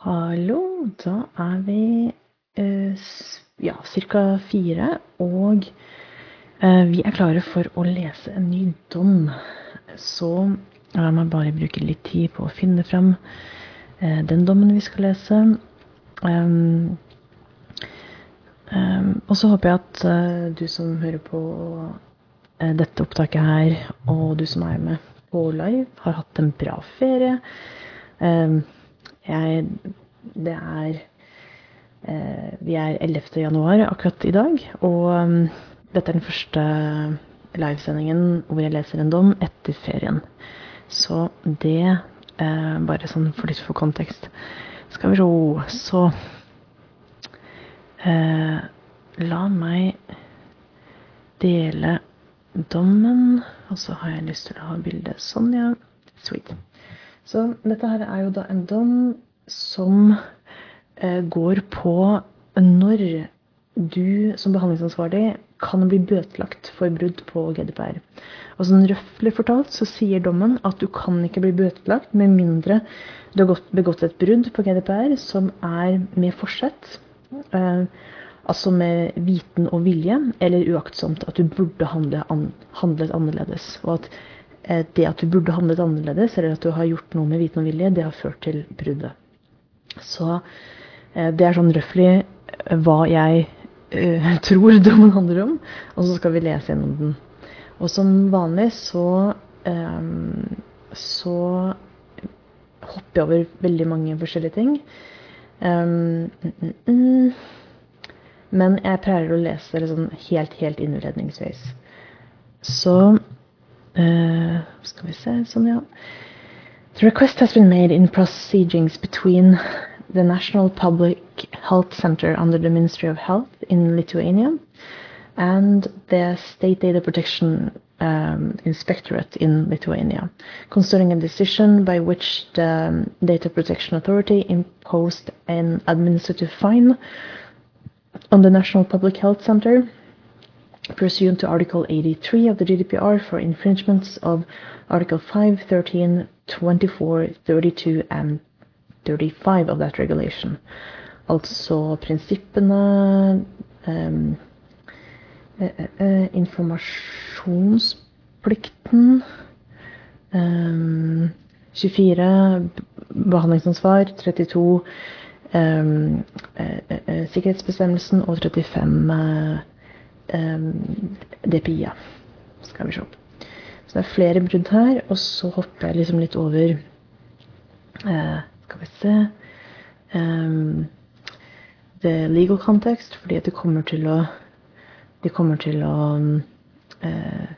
Hallo, da er vi eh, ja, ca. fire, og eh, vi er klare for å lese en ny dom. Så la meg bare bruke litt tid på å finne frem eh, den dommen vi skal lese. Um, um, og så håper jeg at du som hører på dette opptaket her, og du som er med på live, har hatt en bra ferie. Um, jeg Det er eh, Vi er 11. januar akkurat i dag, og um, dette er den første livesendingen hvor jeg leser en dom etter ferien. Så det eh, Bare sånn for litt for kontekst. Skal vi ro, så eh, La meg dele dommen, og så har jeg lyst til å ha bildet sånn, ja. Sweet. Så dette her er jo da en dom som eh, går på når du som behandlingsansvarlig kan bli bøtelagt for brudd på GDPR. Og sånn Røftlig fortalt så sier dommen at du kan ikke bli bøtelagt med mindre du har begått et brudd på GDPR som er med forsett, eh, altså med viten og vilje, eller uaktsomt at du burde handle an, handlet annerledes. Og at det at du burde handlet annerledes, eller at du har gjort noe med viten og vilje, det har ført til bruddet. Så eh, det er sånn røftlig eh, hva jeg tror dommen handler om, og så skal vi lese gjennom den. Og som vanlig så så hopper jeg over veldig mange forskjellige ting. Men jeg pleier å lese det sånn helt, helt innledningsvis. Så Uh, skal vi se sånn. The request has been made in proceedings between the National Public Health Center under the Ministry of Health in Lithuania and the State Data Protection um, Inspectorate in Lithuania concerning a decision by which the Data Protection Authority imposed an administrative fine on the National Public Health Center pursuant to Article 83 of the GDPR for infringements of Article 5, 13, 24, 32 and 35 of that regulation. Altså prinsippene um, uh, uh, Informasjonsplikten um, 24 behandlingsansvar 32 um, uh, sikkerhetsbestemmelsen og 35 DPI-a. Skal vi se. Så det er flere brudd her, og så hopper jeg liksom litt over eh, Skal vi se um, The legal context, fordi at det kommer til å De kommer til å eh,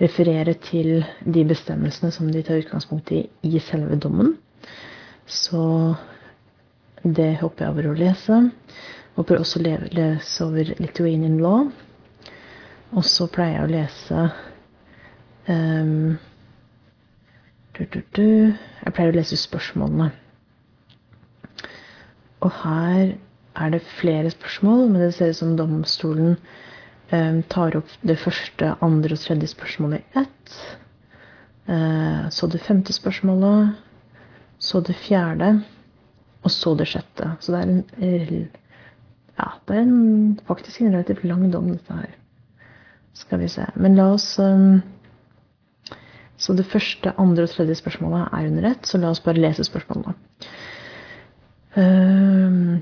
referere til de bestemmelsene som de tar utgangspunkt i i selve dommen. Så det hopper jeg over å lese. Håper også å lese over Lithuanian law. Og så pleier jeg å lese um, du, du, du. Jeg pleier å lese spørsmålene. Og her er det flere spørsmål, men det ser ut som domstolen um, tar opp det første, andre og tredje spørsmålet i ett. Uh, så det femte spørsmålet, så det fjerde, og så det sjette. Så det er en, ja, det er en, faktisk en relativt lang dom, dette her. Skal vi se. Men la oss um, Så det første, andre og tredje spørsmålet er under ett, så la oss bare lese spørsmålene. Um,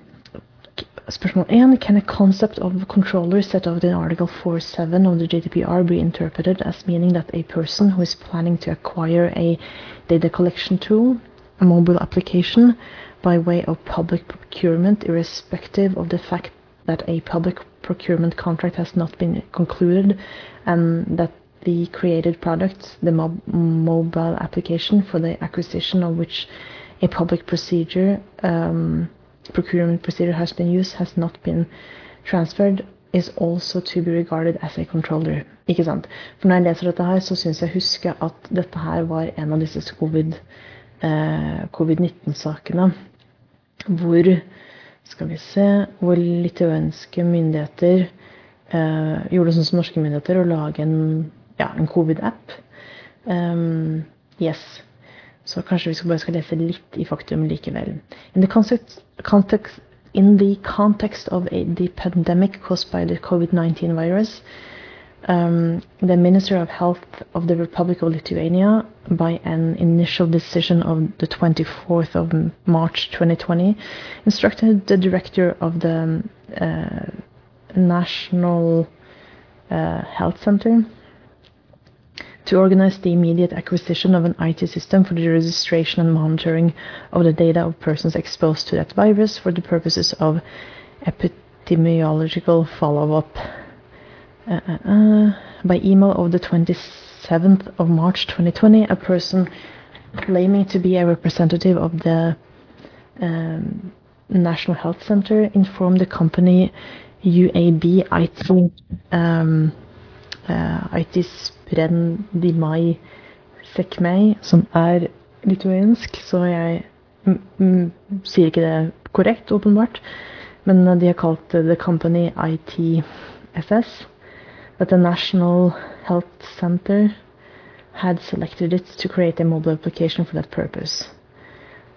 Spørsmål 1. Can a concept of controller set out in Article 4.7 of the GDPR be interpreted as meaning that a person who is planning to acquire a data collection tool, a mobile application, by way of public procurement, irrespective of the fact that a public procurement contract has not been concluded and that the created product, the mob mobile application for the acquisition of which a public procedure, um, procurement procedure has been used, has not been transferred, is also to be regarded as a controller. Ikke sant? For når jeg leser dette her, så syns jeg husker at dette her var en av disse covid-19-sakene eh, COVID hvor skal vi se Hvor litauiske myndigheter eh, gjorde sånn som norske myndigheter, å lage en, ja, en covid-app. Um, yes. Så kanskje vi skal bare skal lese litt i faktum likevel. In the context, context, in the context of the pandemic caused by the COVID-19 virus, um, the Minister of Health of the Republic of Lithuania, by an initial decision of the 24th of March 2020, instructed the director of the uh, National uh, Health Center to organize the immediate acquisition of an IT system for the registration and monitoring of the data of persons exposed to that virus for the purposes of epidemiological follow-up. Uh, uh, uh, by email of the 27th of March 2020, a person claiming to be a representative of the um, National Health Center informed the company UAB IT um, uh, IT Sprendimai Sekmei, som er lituansk, så jeg sier ikke det korrekt, åpenbart. Men de har kalt det The Company ITFS. But the National Health Center had selected it to create a mobile application for that purpose.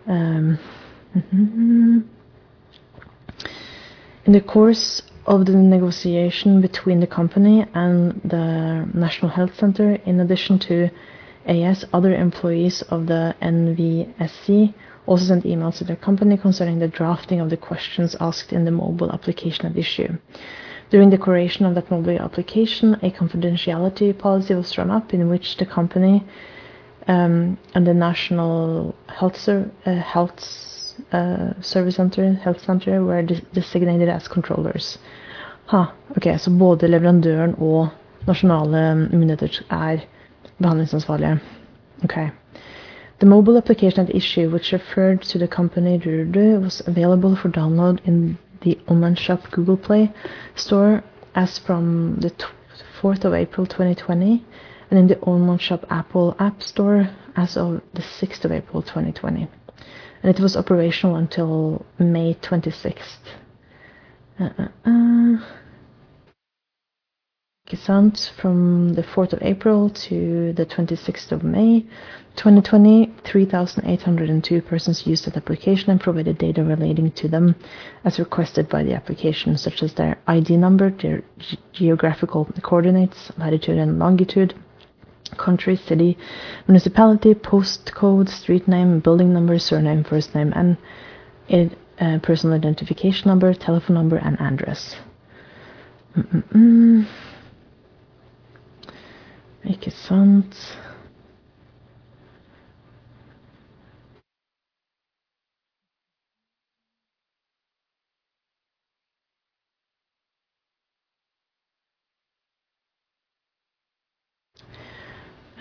Um, mm -hmm. In the course of the negotiation between the company and the National Health Center, in addition to AS, other employees of the NVSC also sent emails to their company concerning the drafting of the questions asked in the mobile application at issue. During the creation of that mobile application, a confidentiality policy was drawn up in which the company um, and the National Health, uh, Health uh, Service Center, Health Center were designated as controllers. Ha, ok, Så både leverandøren og nasjonale myndigheter er behandlingsansvarlige. Okay. The mobile application at issue, which referred to the company Rudu, was available for download in the online shop Google Play Store as from the 4th of April 2020 and in the online shop Apple App Store as of the 6th of April 2020. And it was operational until May 26th. Uh, uh. From the 4th of April to the 26th of May 2020, 3,802 persons used that application and provided data relating to them as requested by the application, such as their ID number, their geographical coordinates, latitude and longitude, country, city, municipality, postcode, street name, building number, surname, first name, and uh, personal identification number, telephone number, and address. Mm-mm-mm. Ikke sant.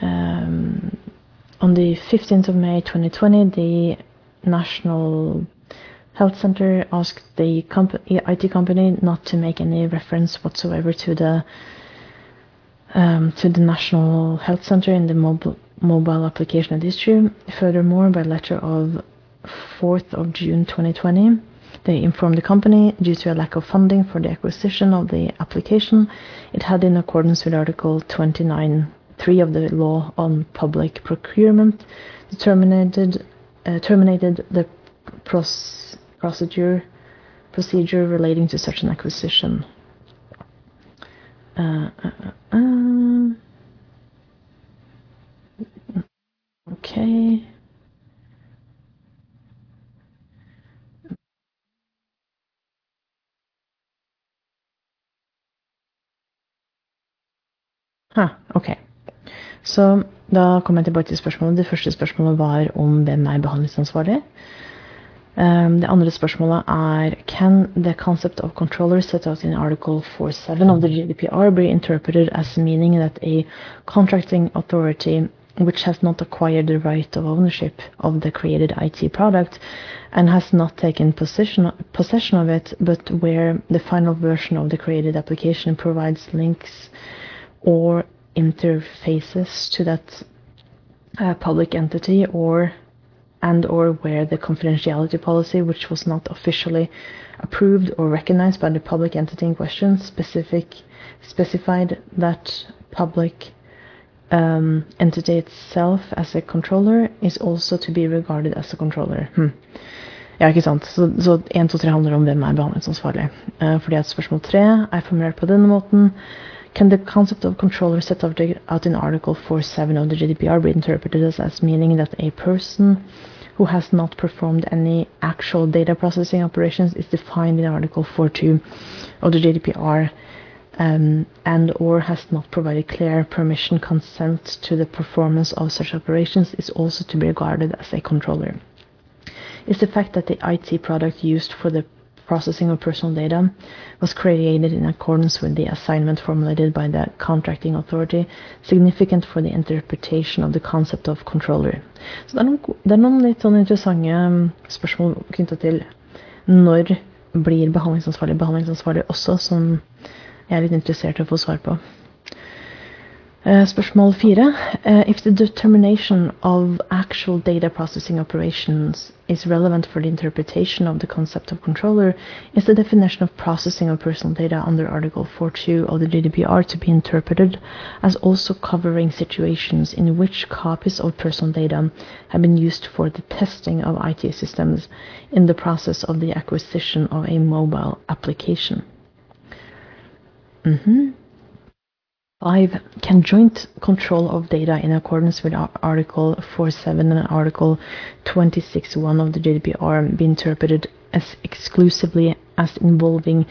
Um, on the 15th of May 2020, the National Health Center asked the comp- IT company not to make any reference whatsoever to the um, to the National Health Center in the mobile mobile application at issue. Furthermore, by letter of 4th of June 2020, they informed the company, due to a lack of funding for the acquisition of the application, it had, in accordance with Article 29.3 of the Law on Public Procurement, terminated uh, terminated the pros- procedure procedure relating to such an acquisition. Uh, uh, uh, uh. Okay. Ha, ok. Så da kommer jeg tilbake til spørsmålet. Det første spørsmålet var om hvem er behandlingsansvarlig. Um, det andre spørsmålet er Can the concept of controller set out in Article 4.7 of the GDPR be interpreted as meaning that a contracting authority which has not acquired the right of ownership of the created IT product and has not taken possession, possession of it, but where the final version of the created application provides links or interfaces to that uh, public entity or and or where the confidentiality policy, which was not officially approved or recognized by the public entity in question, specific specified that public um, entity itself as a controller is also to be regarded as a controller. Hm. Ja, ikke sant. Så, så 1, 2, 3 handler om hvem er behandlingsansvarlig. Uh, fordi at spørsmål 3 er formulert på denne måten. Can the concept of controller set out in Article 4.7 of the GDPR be interpreted as meaning that a person who has not performed any actual data processing operations is defined in Article 4.2 of the GDPR um, and or has not provided clear permission consent to the performance of such operations is also to be regarded as a controller. Is the fact that the IT product used for the processing of personal data was created in accordance with the assignment formulated by the contracting authority significant for the interpretation of the concept of controller. Så det er noen, det er noen litt sånn interessante um, spørsmål knytta til når blir behandlingsansvarlig behandlingsansvarlig også, som jeg er litt interessert i å få svar på. Uh, spørsmål fire. Uh, if the determination of actual data processing operations is relevant for the interpretation of the concept of controller, is the definition of processing of personal data under Article 4.2 of the GDPR to be interpreted as also covering situations in which copies of personal data have been used for the testing of IT systems in the process of the acquisition of a mobile application? Mm-hmm. Five, can joint control of data in accordance with Article 4.7 and Article 26.1 of the GDPR be interpreted as exclusively as involving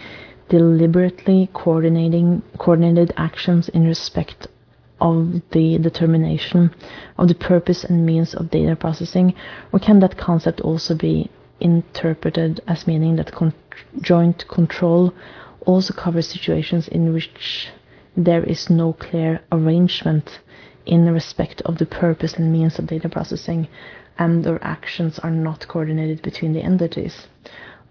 deliberately coordinating coordinated actions in respect of the determination of the purpose and means of data processing, or can that concept also be interpreted as meaning that con- joint control also covers situations in which there is no clear arrangement in respect of the purpose and means of data processing and or actions are not coordinated between the entities.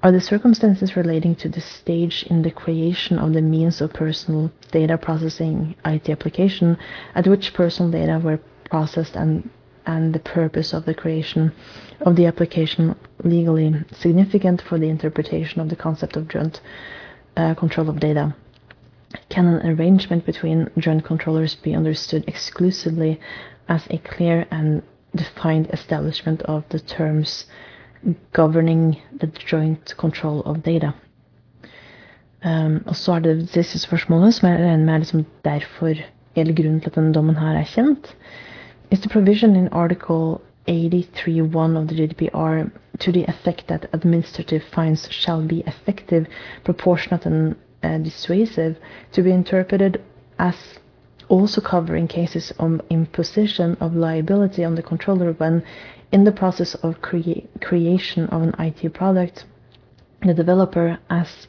Are the circumstances relating to the stage in the creation of the means of personal data processing IT application at which personal data were processed and and the purpose of the creation of the application legally significant for the interpretation of the concept of joint uh, control of data. Can an arrangement between joint controllers be understood exclusively as a clear and defined establishment of the terms governing the joint control of data? Um, og så er det disse spørsmålene som jeg regner med er liksom derfor hele grunnen til at denne dommen her er kjent. Is the provision in article 83.1 of the GDPR to the effect that administrative fines shall be effective, proportionate, and uh, dissuasive to be interpreted as also covering cases of imposition of liability on the controller when, in the process of crea- creation of an IT product, the developer as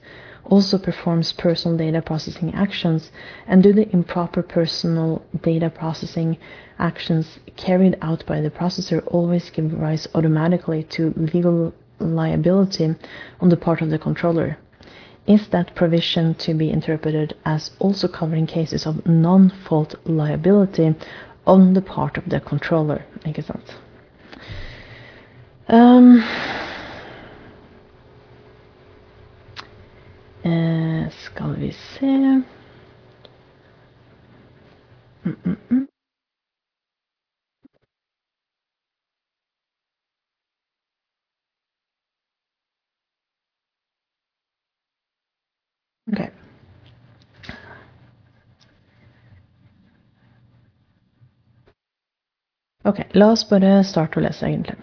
also performs personal data processing actions and do the improper personal data processing actions carried out by the processor always give rise automatically to legal liability on the part of the controller. Is that provision to be interpreted as also covering cases of non-fault liability on the part of the controller? Ikke sant? Um, eh, skal vi se mm -mm -mm. Ok. Ok, La oss bare starte å lese, egentlig.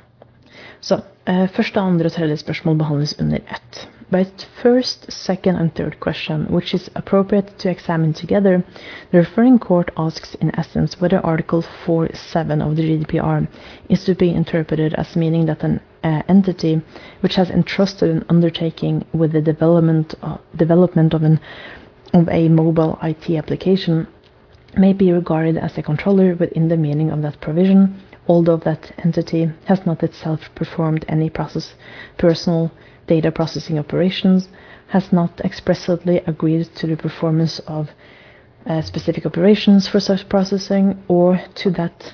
Så, uh, Første, andre og tredje spørsmål behandles under ett. But first, second, and third question, which is appropriate to examine together, the referring court asks in essence whether Article 4.7 of the GDPR is to be interpreted as meaning that an uh, entity which has entrusted an undertaking with the development of, development of an of a mobile IT application may be regarded as a controller within the meaning of that provision, although that entity has not itself performed any process personal data processing operations, has not expressly agreed to the performance of uh, specific operations for such processing, or to that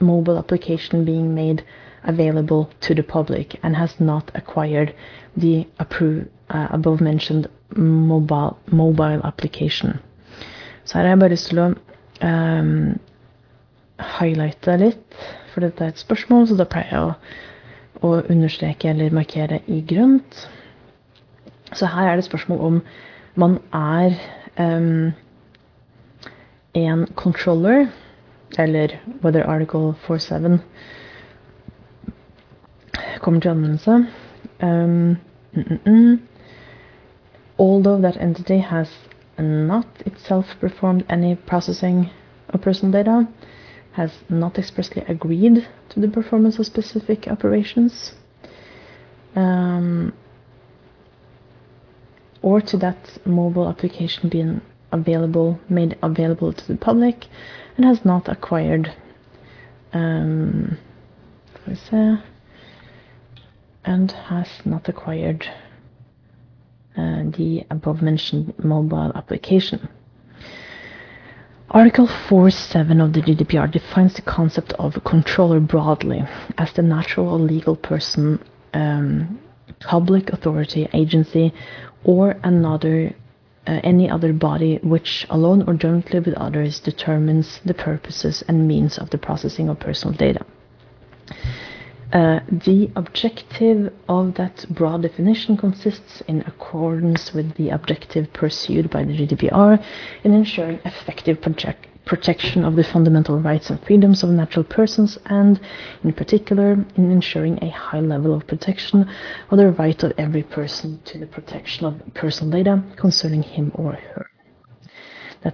mobile application being made available to the public and has not acquired the approved, uh, above mentioned mobile, mobile application. Så her har jeg bare lyst til å um, highlighte litt, for dette er et spørsmål, så da pleier jeg å, å understreke eller markere i grønt. Så her er det spørsmål om man er um, en controller, eller whether article 47 kommer til anvendelse. Um, mm, mm, mm. Although that entity has not itself performed any processing of personal data, has not expressly agreed to the performance of specific operations, um, or to that mobile application being available, made available to the public, and has not acquired, um, and has not acquired uh, the above mentioned mobile application. Article 4.7 of the GDPR defines the concept of a controller broadly as the natural or legal person, um, public authority, agency, or another uh, any other body which, alone or jointly with others, determines the purposes and means of the processing of personal data. Uh, the objective of that broad definition consists in accordance with the objective pursued by the GDPR in ensuring effective project protection of the fundamental rights and freedoms of natural persons and, in particular, in ensuring a high level of protection of the right of every person to the protection of personal data concerning him or her. Det,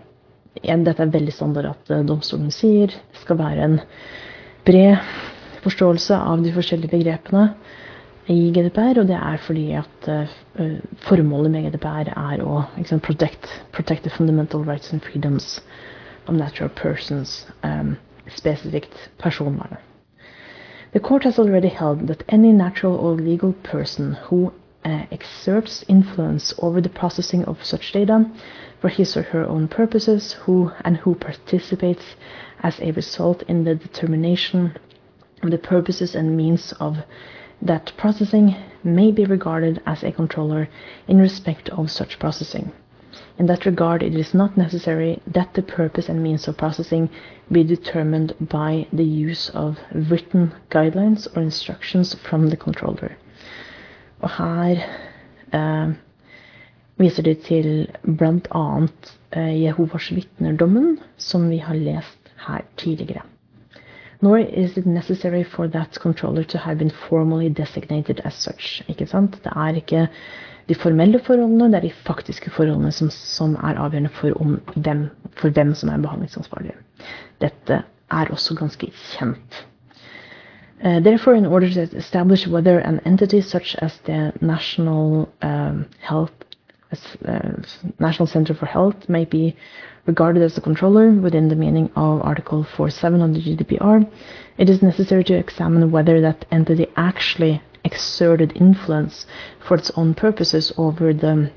dette er veldig standard at uh, domstolen sier det skal være en bred forståelse av de forskjellige begrepene i GDPR, og det er fordi at uh, formålet med GDPR er å liksom, protect, protect the fundamental rights and freedoms of natural persons, um, spesifikt personvernet. The court has already held that any natural or legal person who uh, exerts influence over the processing of such data for his or her own purposes, who and who participates as a result in the determination the purposes and means of that processing may be regarded as a controller in respect of such processing. In that regard, it is not necessary that the purpose and means of processing be determined by the use of written guidelines or instructions from the controller. Og her eh, viser de til bl.a. Eh, Jehovas vitner-dommen, som vi har lest her tidligere. Nor is it necessary for that controller to have been formally designated as such. Ikke sant? Det er ikke de formelle forholdene, det er de faktiske forholdene som, som er avgjørende for, om dem, for hvem som er behandlingsansvarlig. Dette er også ganske kjent. Uh, therefore, in order to establish whether an entity such as the National um, Health uh, National Center for Health may be regarded as a controller within the meaning of Article 4.7 of the GDPR, it is necessary to examine whether that entity actually exerted influence for its own purposes over the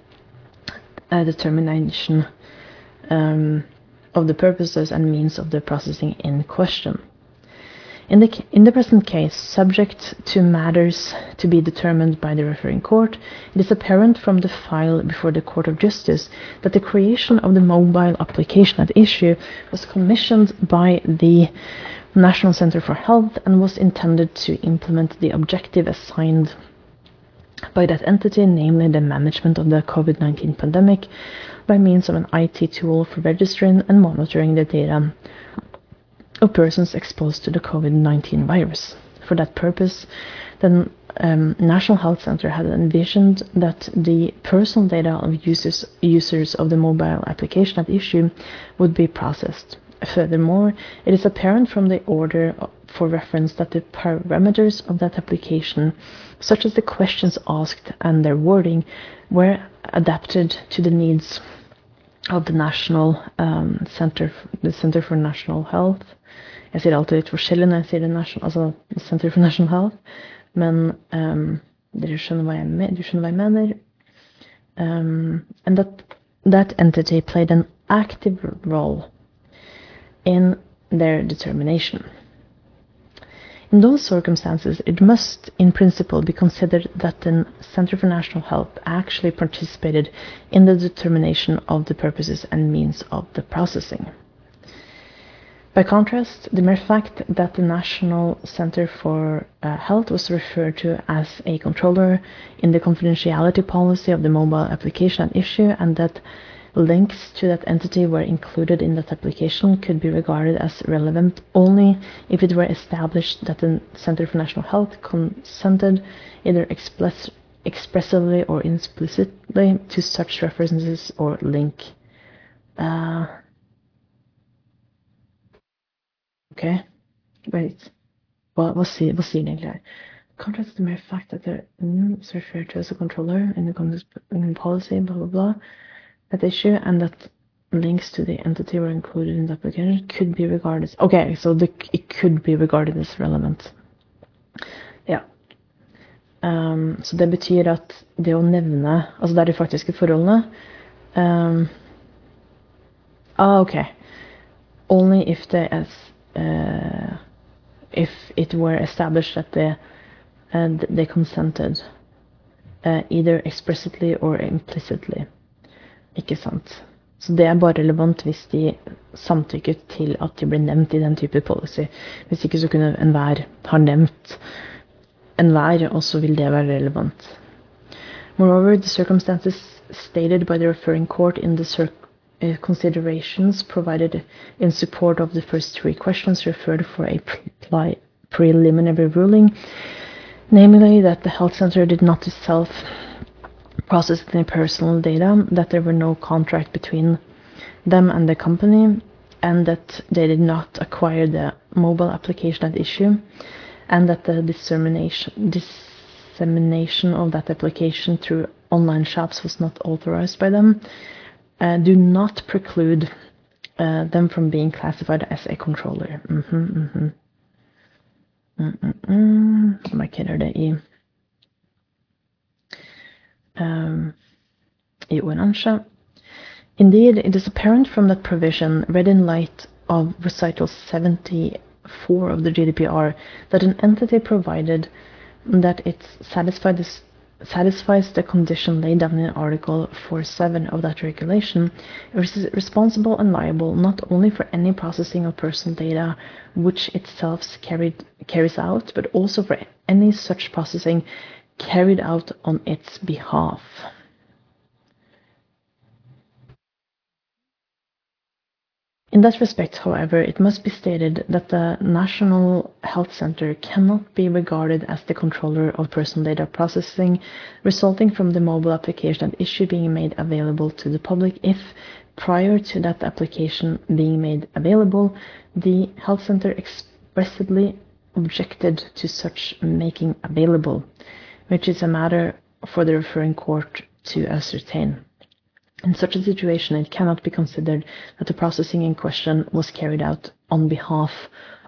uh, determination um, of the purposes and means of the processing in question. In the, in the present case, subject to matters to be determined by the referring court, it is apparent from the file before the Court of Justice that the creation of the mobile application at issue was commissioned by the National Center for Health and was intended to implement the objective assigned by that entity, namely the management of the COVID 19 pandemic, by means of an IT tool for registering and monitoring the data of persons exposed to the COVID 19 virus. For that purpose, the um, National Health Center had envisioned that the personal data of users, users of the mobile application at issue would be processed. Furthermore, it is apparent from the order for reference that the parameters of that application, such as the questions asked and their wording, were adapted to the needs of the National um, Center, the Center for National Health. Jeg sier alltid litt forskjellig når jeg sier det national, altså Center for National Health, men um, dere skjønner hva jeg, du skjønner hva jeg mener. Um, and that, that entity played an active role in their determination. In those circumstances, it must, in principle, be considered that the Center for National Health actually participated in the determination of the purposes and means of the processing. By contrast, the mere fact that the National Center for uh, Health was referred to as a controller in the confidentiality policy of the mobile application at issue and that links to that entity were included in that application could be regarded as relevant only if it were established that the Center for National Health consented either express, expressively or implicitly to such references or link. Uh, Okay, wait. Hva, sier, hva sier den egentlig her? Contracts the mere fact that they're mm, is referred to as a controller in the in policy, blah, blah, blah, at issue, and that links to the entity were included in the application could be regarded as, Okay, so the, it could be regarded as relevant. Ja. Um, så det betyr at det å nevne Altså det er de faktiske forholdene um, Ah, ok. Only if they as uh, if it were established that they, uh, they consented, uh, either explicitly or implicitly. Ikke sant? Så det er bare relevant hvis de samtykket til at de ble nevnt i den type policy. Hvis ikke så kunne enhver ha nevnt enhver, og så vil det være relevant. Moreover, the circumstances stated by the referring court in the circ considerations provided in support of the first three questions referred for a pre preliminary ruling, namely that the health center did not itself process any personal data, that there were no contract between them and the company, and that they did not acquire the mobile application at issue, and that the dissemination, of that application through online shops was not authorized by them, uh, do not preclude uh, them from being classified as a controller. Mm -hmm, mm -hmm. Mm -mm markerer det i um, i oransje. Indeed, it is apparent from that provision, read in light of recital 74 of the GDPR, that an entity provided that it satisfied this satisfies the condition laid down in Article 4.7 of that regulation, is responsible and liable not only for any processing of personal data which itself carried, carries out, but also for any such processing carried out on its behalf. In that respect, however, it must be stated that the National Health Center cannot be regarded as the controller of personal data processing resulting from the mobile application at issue being made available to the public if, prior to that application being made available, the health center expressly objected to such making available, which is a matter for the referring court to ascertain. In such a situation, it cannot be considered that the processing in question was carried out on behalf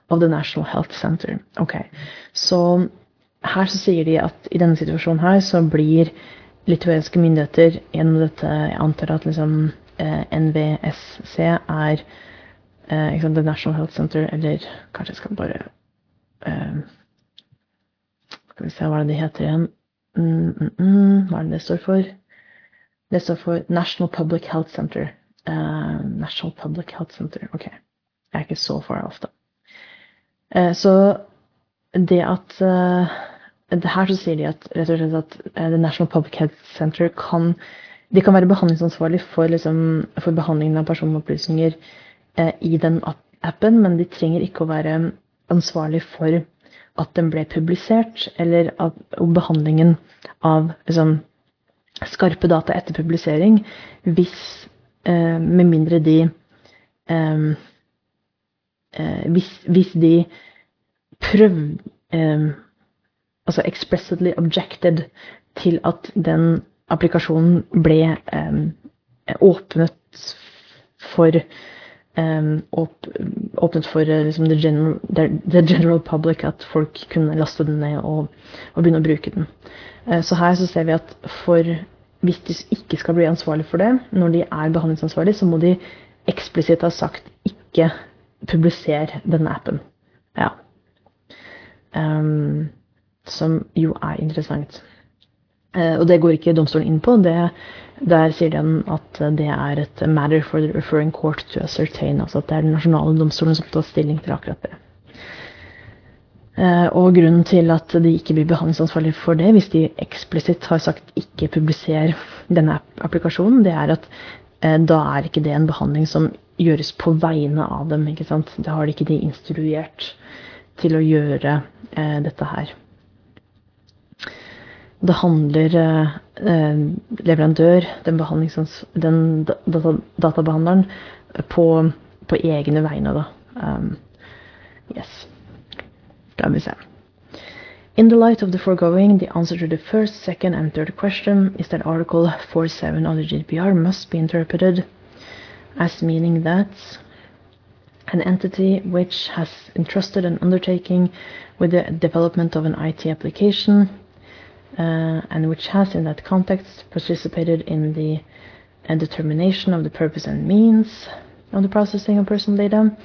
of the National Health Center. Ok, Så her så sier de at i denne situasjonen her så blir litauiske myndigheter gjennom dette Jeg antar at liksom eh, NVSC er eh, sant, The National Health Center, eller kanskje jeg skal bare eh, Skal vi se hva det heter igjen. Mm, mm, mm, hva er det det står for? Det står for National Public Health Center. Uh, National Public Health Center. Ok. Jeg er ikke så far off, da. Uh, så det at uh, det Her så sier de at rett og slett at The National Public Health Center kan de kan være behandlingsansvarlig for, liksom, for behandlingen av personopplysninger i den appen, men de trenger ikke å være ansvarlig for at den ble publisert, eller at, behandlingen av liksom, skarpe data etter publisering hvis eh, Med mindre de eh, eh hvis, hvis, de prøv... Altså explicitly objected til at den applikasjonen ble åpnet for åpnet for liksom, the, general, the, general, public, at folk kunne laste den ned og, og begynne å bruke den. Eh, så her så ser vi at for hvis de ikke skal bli ansvarlig for det, når de er behandlingsansvarlige, så må de eksplisitt ha sagt 'ikke publiser denne appen'. Ja. Um, som jo er interessant. Og det går ikke domstolen inn på. Det, der sier den at det er et matter for the referring court to ascertain. Altså at det er den nasjonale domstolen som tar stilling til akkurat det. Og grunnen til at de ikke blir behandlingsansvarlig for det, hvis de eksplisitt har sagt ikke publiser denne applikasjonen, det er at da er ikke det en behandling som gjøres på vegne av dem. ikke sant? Da har de ikke de instruert til å gjøre eh, dette her. Det handler eh, leverandør, den, den data, databehandleren, på, på, egne vegne, da. Um, yes. Da vi se. In the light of the foregoing, the answer to the first, second, and third question is that Article 47 of the GDPR must be interpreted as meaning that an entity which has entrusted an undertaking with the development of an IT application and which has in that context participated in the uh, determination of the purpose and means of the processing of personal data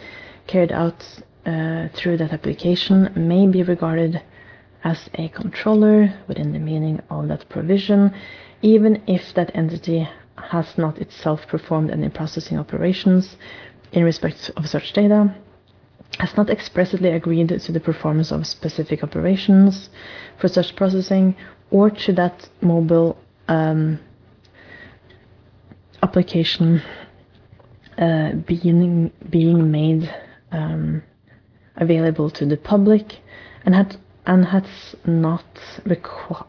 carried out uh, through that application may be regarded as a controller within the meaning of that provision, even if that entity has not itself performed any processing operations in respect of such data, has not expressly agreed to the performance of specific operations for such processing, or to that mobile um, application uh, being being made um, available to the public, and had and has not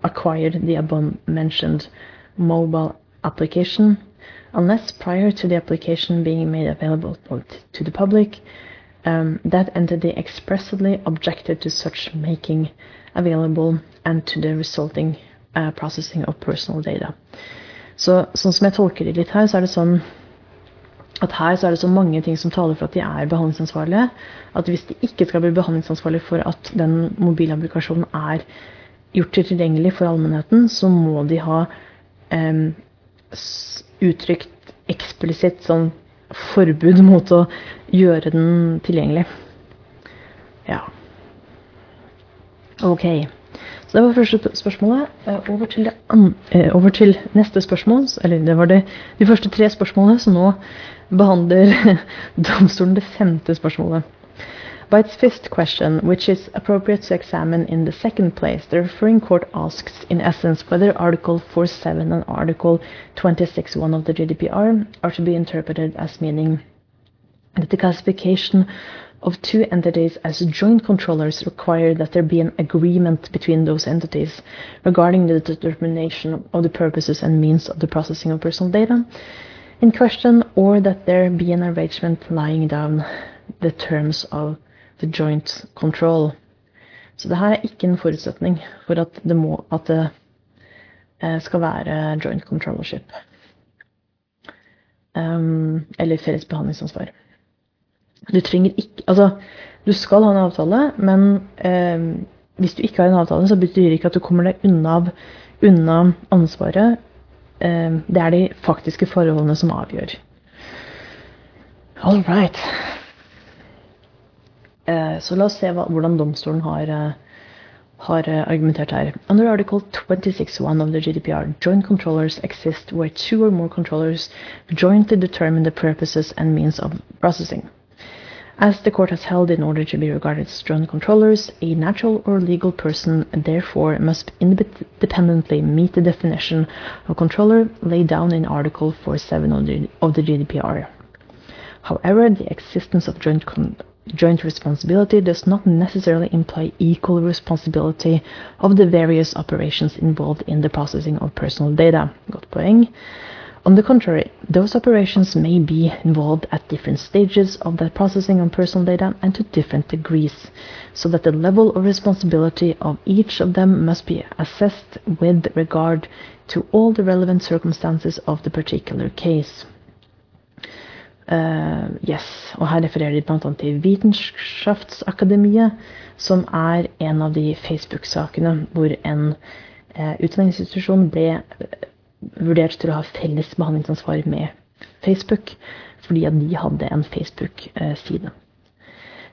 acquired the above mentioned mobile application unless prior to the application being made available to the public, um, that entity expressly objected to such making available and to the resulting uh, processing of personal data. Så sånn som jeg tolker det litt her, så er det sånn at her så er det så mange ting som taler for at de er behandlingsansvarlige, at hvis de ikke skal bli behandlingsansvarlige for at den mobilapplikasjonen er gjort tilgjengelig for allmennheten, så må de ha um, uttrykt eksplisitt sånn forbud mot å gjøre den tilgjengelig. Ja. Ok. Så det var første spørsmålet. Eh, over til, eh, over til, neste spørsmål. Eller det var det, de første tre spørsmålene, så nå behandler domstolen det femte spørsmålet. By its fifth question, which is appropriate to examine in the second place, the referring court asks, in essence, whether Article 47 and Article 26.1 of the GDPR are to be interpreted as meaning that the classification of two entities as joint controllers require that there be an agreement between those entities regarding the determination of the purposes and means of the processing of personal data in question, or that there be an arrangement lying down the terms of the joint control. Så det her er ikke en forutsetning for at det, må, at det eh, skal være joint controllership. Um, eller felles behandlingsansvar. Du trenger ikke Altså, du skal ha en avtale, men eh, hvis du ikke har en avtale, så betyr det ikke at du kommer deg unna, unna ansvaret. Eh, det er de faktiske forholdene som avgjør. All right. Eh, så la oss se hva, hvordan domstolen har, eh, har eh, argumentert her. Under article 26.1 of the GDPR, joint controllers exist where two or more controllers jointly determine the purposes and means of processing. As the court has held in order to be regarded as joint controllers, a natural or legal person therefore must independently meet the definition of controller laid down in Article 47 of the, GDPR. However, the existence of joint joint responsibility does not necessarily imply equal responsibility of the various operations involved in the processing of personal data. Godt. On the contrary, those operations may be involved at different stages of the processing of personal data and to different degrees, so that the level of responsibility of each of them must be assessed with regard to all the relevant circumstances of the particular case. Uh, yes, og Her refererer de bl.a. til Vitenskapsakademiet, som er en av de Facebook-sakene hvor en uh, utdanningsinstitusjon ble uh, vurdert til å ha felles behandlingsansvar med Facebook, fordi at de hadde en Facebook-side.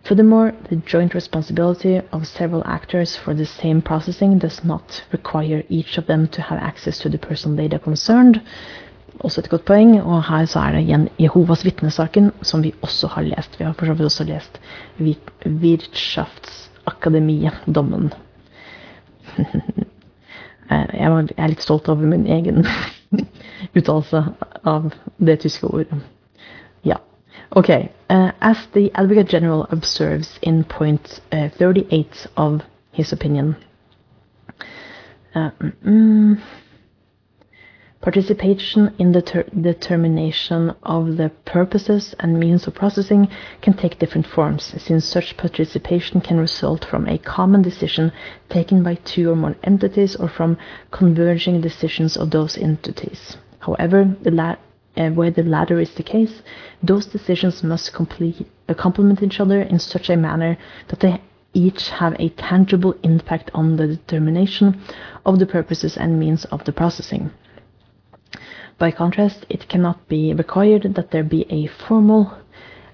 Furthermore, the joint responsibility of several actors for the same processing does not require each of them to have access to the personal data concerned. Også et godt poeng, og her så er det igjen Jehovas vitnesaken, som vi også har lest. Vi har for så vidt også lest Wirtschaftsakademie-dommen. jeg er litt stolt over min egen uttalelse av det tyske ordet. Ja. Ok. uh, as the Advocate General observes in point uh, 38 of his opinion, uh, mm, participation in the determination of the purposes and means of processing can take different forms, since such participation can result from a common decision taken by two or more entities or from converging decisions of those entities. However, the uh, where the latter is the case, those decisions must complete, uh, complement each other in such a manner that they each have a tangible impact on the determination of the purposes and means of the processing. By contrast, it cannot be required that there be a formal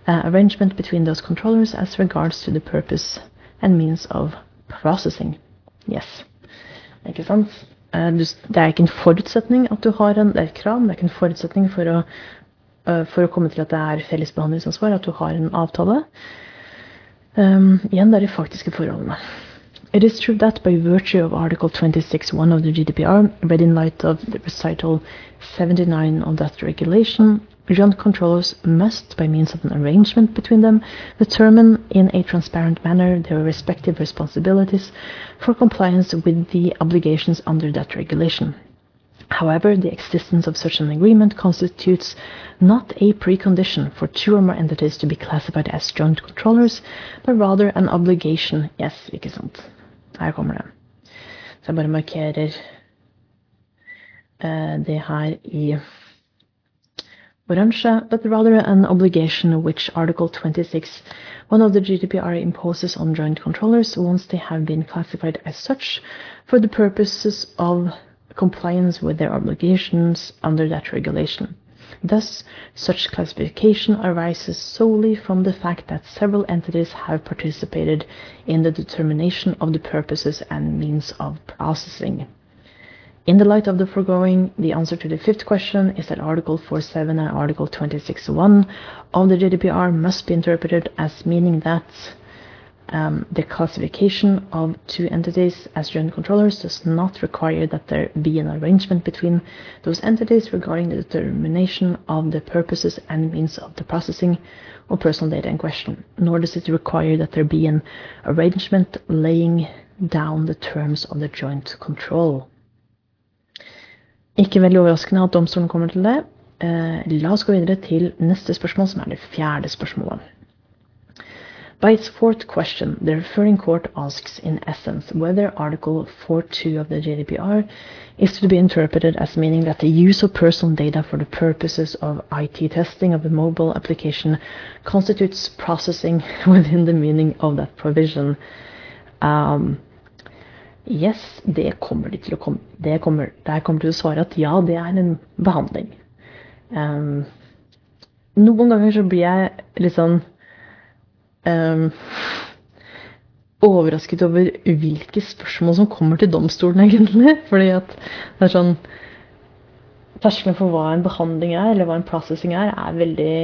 uh, arrangement between those controllers as regards to the purpose and means of processing. Yes. Ikke sant? Eh, det er ikke en forutsetning at du har en Det er et krav, det er ikke en forutsetning for å, uh, for å komme til at det er felles behandlingsansvar, at du har en avtale. Um, igjen, det er de faktiske forholdene. It is true that by virtue of Article 26.1 of the GDPR, read in light of the recital 79 of that regulation, Joint controllers must, by means of an arrangement between them, determine in a transparent manner their respective responsibilities for compliance with the obligations under that regulation. However, the existence of such an agreement constitutes not a precondition for two or more entities to be classified as joint controllers, but rather an obligation. Yes, ikke sant. Her kommer det. Så jeg bare markerer uh, det her i oransje, but rather an obligation which Article 26, one of the GDPR imposes on joint controllers once they have been classified as such for the purposes of compliance with their obligations under that regulation. Thus, such classification arises solely from the fact that several entities have participated in the determination of the purposes and means of processing. In the light of the foregoing, the answer to the fifth question is that Article 47 and Article 26.1 of the GDPR must be interpreted as meaning that um, the classification of two entities as joint controllers does not require that there be an arrangement between those entities regarding the determination of the purposes and means of the processing of personal data in question, nor does it require that there be an arrangement laying down the terms of the joint control. Ikke veldig overraskende at domstolen kommer til det. Eh, la oss gå videre til neste spørsmål, som er det fjerde spørsmålet. By its fourth question, the referring court asks in essence whether Article 4.2 of the GDPR is to be interpreted as meaning that the use of personal data for the purposes of IT testing of a mobile application constitutes processing within the meaning of that provision. Um, Yes, det kommer de til å komme det kommer, Der kommer til å svare at ja, det er en behandling. Um, noen ganger så blir jeg litt sånn um, overrasket over hvilke spørsmål som kommer til domstolen, egentlig. Fordi at det er sånn Terskelen for hva en behandling er, eller hva en processing er, er veldig,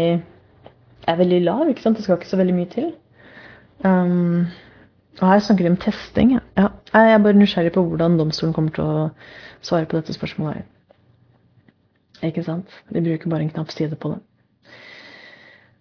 er veldig lav. ikke sant? Det skal ikke så veldig mye til. Um, og her snakker de om testing. Ja. Jeg er bare nysgjerrig på hvordan domstolen kommer til å svare på dette spørsmålet. Ikke sant? De bruker bare en knapp side på det.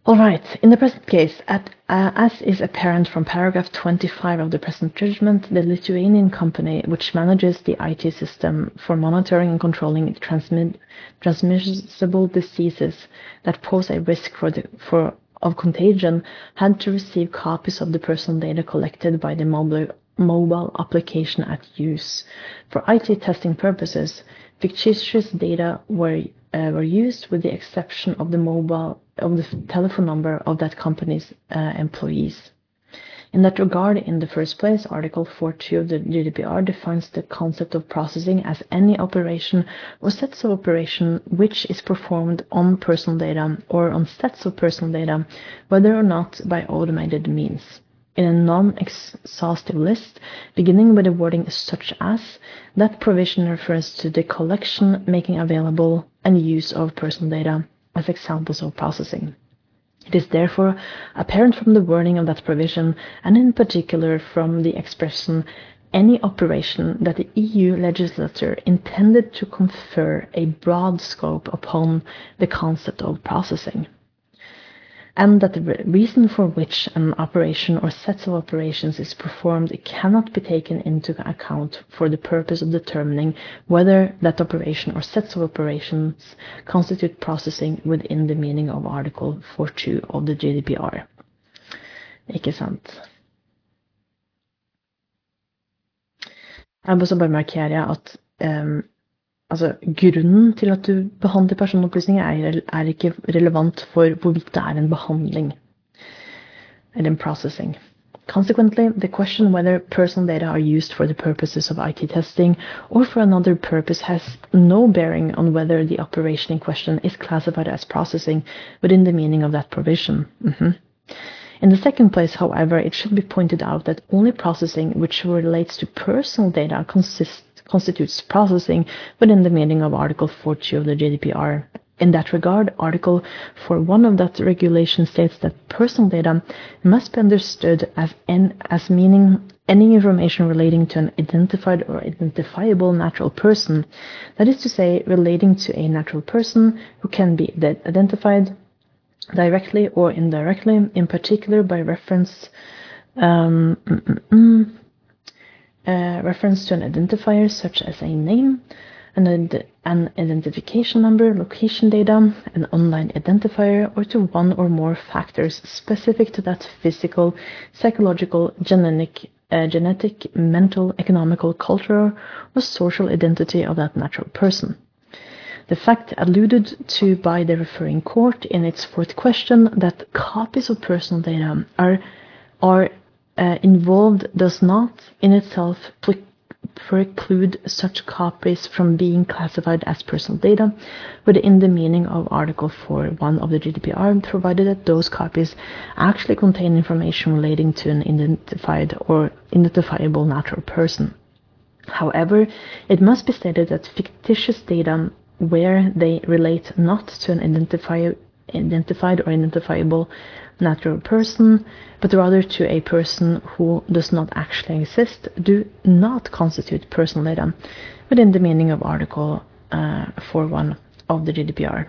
All right. In the present case, at, uh, as is apparent from paragraph 25 of the present judgment, the Lithuanian company which manages the IT system for monitoring and controlling transmit, transmissible diseases that pose a risk for, the, for of contagion had to receive copies of the personal data collected by the mobile, mobile application at use. For IT testing purposes, fictitious data were, uh, were used with the exception of the mobile of the telephone number of that company's uh, employees. In that regard, in the first place, Article 4.2 of the GDPR defines the concept of processing as any operation or sets of operation which is performed on personal data or on sets of personal data, whether or not by automated means. In a non-exhaustive list, beginning with the wording such as, that provision refers to the collection, making available, and use of personal data as examples of processing. It is therefore apparent from the wording of that provision, and in particular from the expression any operation that the EU legislature intended to confer a broad scope upon the concept of processing and that the reason for which an operation or sets of operations is performed cannot be taken into account for the purpose of determining whether that operation or sets of operations constitute processing within the meaning of Article 4.2 of the GDPR. Ikke sant? Jeg må også bare markere at um, Altså, grunnen til at du behandler personopplysninger, er, er ikke relevant for hvorvidt det er en behandling eller en processing. Consequently, the question whether personal data are used for the purposes of IT testing or for another purpose has no bearing on whether the operation in question is classified as processing within the meaning of that provision. Mm -hmm. In the second place, however, it should be pointed out that only processing which relates to personal data consists constitutes processing within the meaning of Article 40 of the GDPR. In that regard, Article 4.1 of that regulation states that personal data must be understood as, as meaning any information relating to an identified or identifiable natural person, that is to say, relating to a natural person who can be identified directly or indirectly, in particular by reference um, mm, mm, mm, uh, reference to an identifier such as a name, an, an identification number, location data, an online identifier, or to one or more factors specific to that physical, psychological, genetic, uh, genetic, mental, economical, cultural, or social identity of that natural person. The fact alluded to by the referring court in its fourth question that copies of personal data are are uh, involved does not in itself preclude such copies from being classified as personal data within the meaning of Article 4.1 of the GDPR, provided that those copies actually contain information relating to an identified or identifiable natural person. However, it must be stated that fictitious data where they relate not to an identified or identifiable natural person, but rather to a person who does not actually exist, do not constitute personal data within the meaning of Article uh, 4.1 of the GDPR.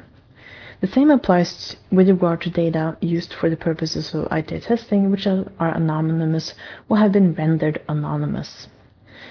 The same applies with regard to data used for the purposes of IT testing, which are anonymous or have been rendered anonymous.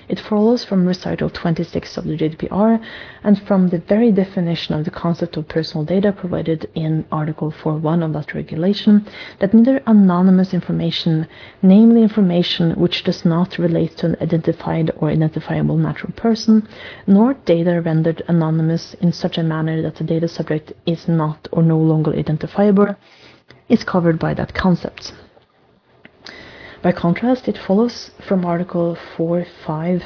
It follows from recital 26 of the GDPR and from the very definition of the concept of personal data provided in Article 4.1 of that regulation that neither anonymous information, namely information which does not relate to an identified or identifiable natural person, nor data rendered anonymous in such a manner that the data subject is not or no longer identifiable, is covered by that concept. By contrast, it follows from Article 4.5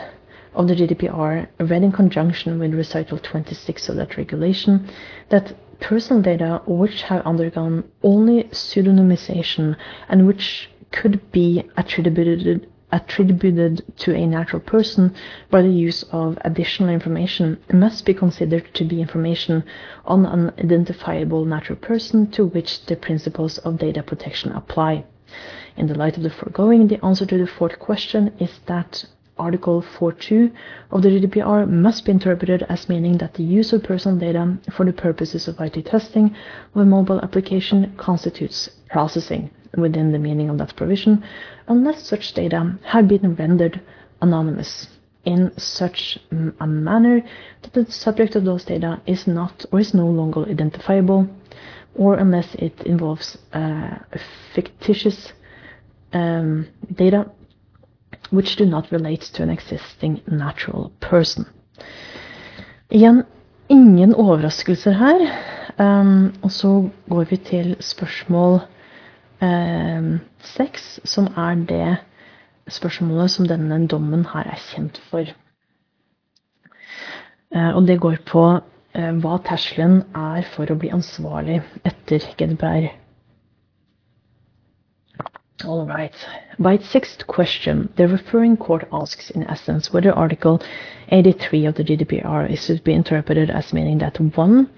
of the GDPR, read in conjunction with Recital 26 of that regulation, that personal data which have undergone only pseudonymization and which could be attributed attributed to a natural person by the use of additional information must be considered to be information on an identifiable natural person to which the principles of data protection apply. In the light of the foregoing, the answer to the fourth question is that Article 4.2 of the GDPR must be interpreted as meaning that the use of personal data for the purposes of IT testing of a mobile application constitutes processing within the meaning of that provision, unless such data have been rendered anonymous in such a manner that the subject of those data is not or is no longer identifiable, or unless it involves uh, fictitious um, data which do not relate to an existing natural person. Igjen ingen overraskelser her. Um, og så går vi til spørsmål 6, som er det spørsmålet som denne dommen her er kjent for. Og det går på hva terskelen er for å bli ansvarlig etter GDPR. All right. By its sixth question, the referring court asks, in essence, whether Article 83 of the GDPR is to be interpreted as meaning that 1.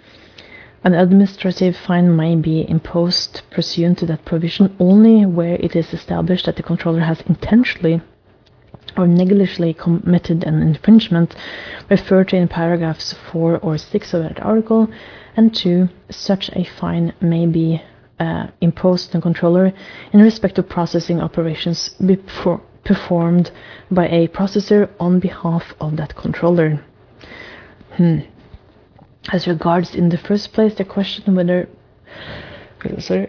An administrative fine may be imposed pursuant to that provision only where it is established that the controller has intentionally or negligently committed an infringement referred to in paragraphs 4 or 6 of that article, and 2. Such a fine may be uh, imposed on controller in respect of processing operations before, performed by a processor on behalf of that controller. Hmm. As regards in the first place the question whether sorry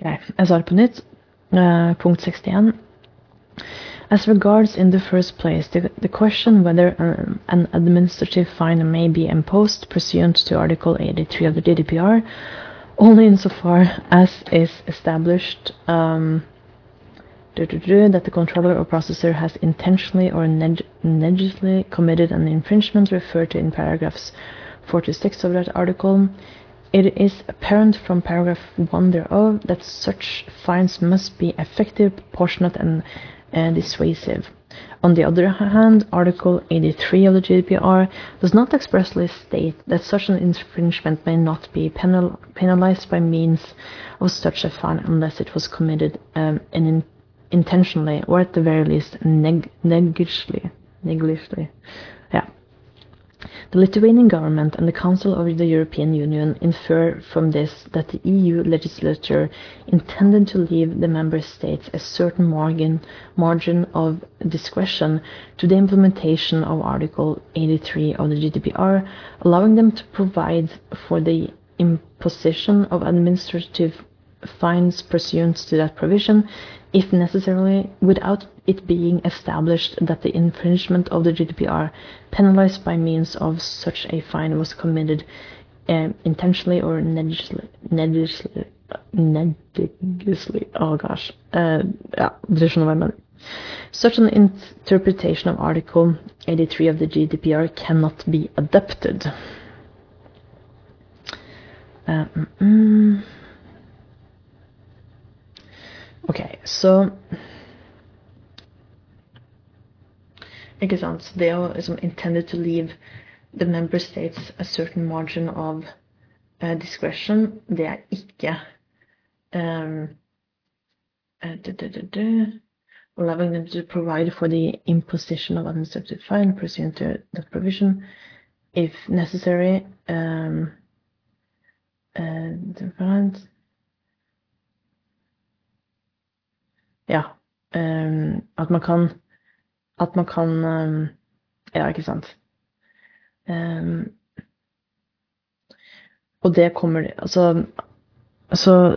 Okay, jeg svarer på nytt. Uh, punkt 61. As regards in the first place the, the question whether um, an administrative fine may be imposed pursuant to Article 83 of the GDPR, only insofar as is established um, that the controller or processor has intentionally or neg negligently committed an infringement referred to in paragraphs 46 of that article. It is apparent from paragraph 1 thereof that such fines must be effective, proportionate, and uh, dissuasive. On the other hand, Article 83 of the GDPR does not expressly state that such an infringement may not be penal penalized by means of such a fine unless it was committed um, in intentionally or at the very least neg negligibly. negligibly. The Lithuanian government and the Council of the European Union infer from this that the EU legislature intended to leave the member states a certain margin, margin of discretion to the implementation of Article 83 of the GDPR, allowing them to provide for the imposition of administrative fines pursuant to that provision if necessary, without it being established that the infringement of the GDPR penalized by means of such a fine was committed um, intentionally or negligently. Oh gosh. Uh, mener. Such an interpretation of Article 83 of the GDPR cannot be adopted. Uh, mm, mm. Ok, så Ikke sant. Det å liksom intended to leave the member states a certain margin of uh, discretion, det er ikke um, uh, allowing them to provide for the imposition of administrative fine pursuant to that provision, if necessary. Um, uh, Ja. Um, at man kan At man kan um, Ja, ikke sant. Um, og det kommer Altså, altså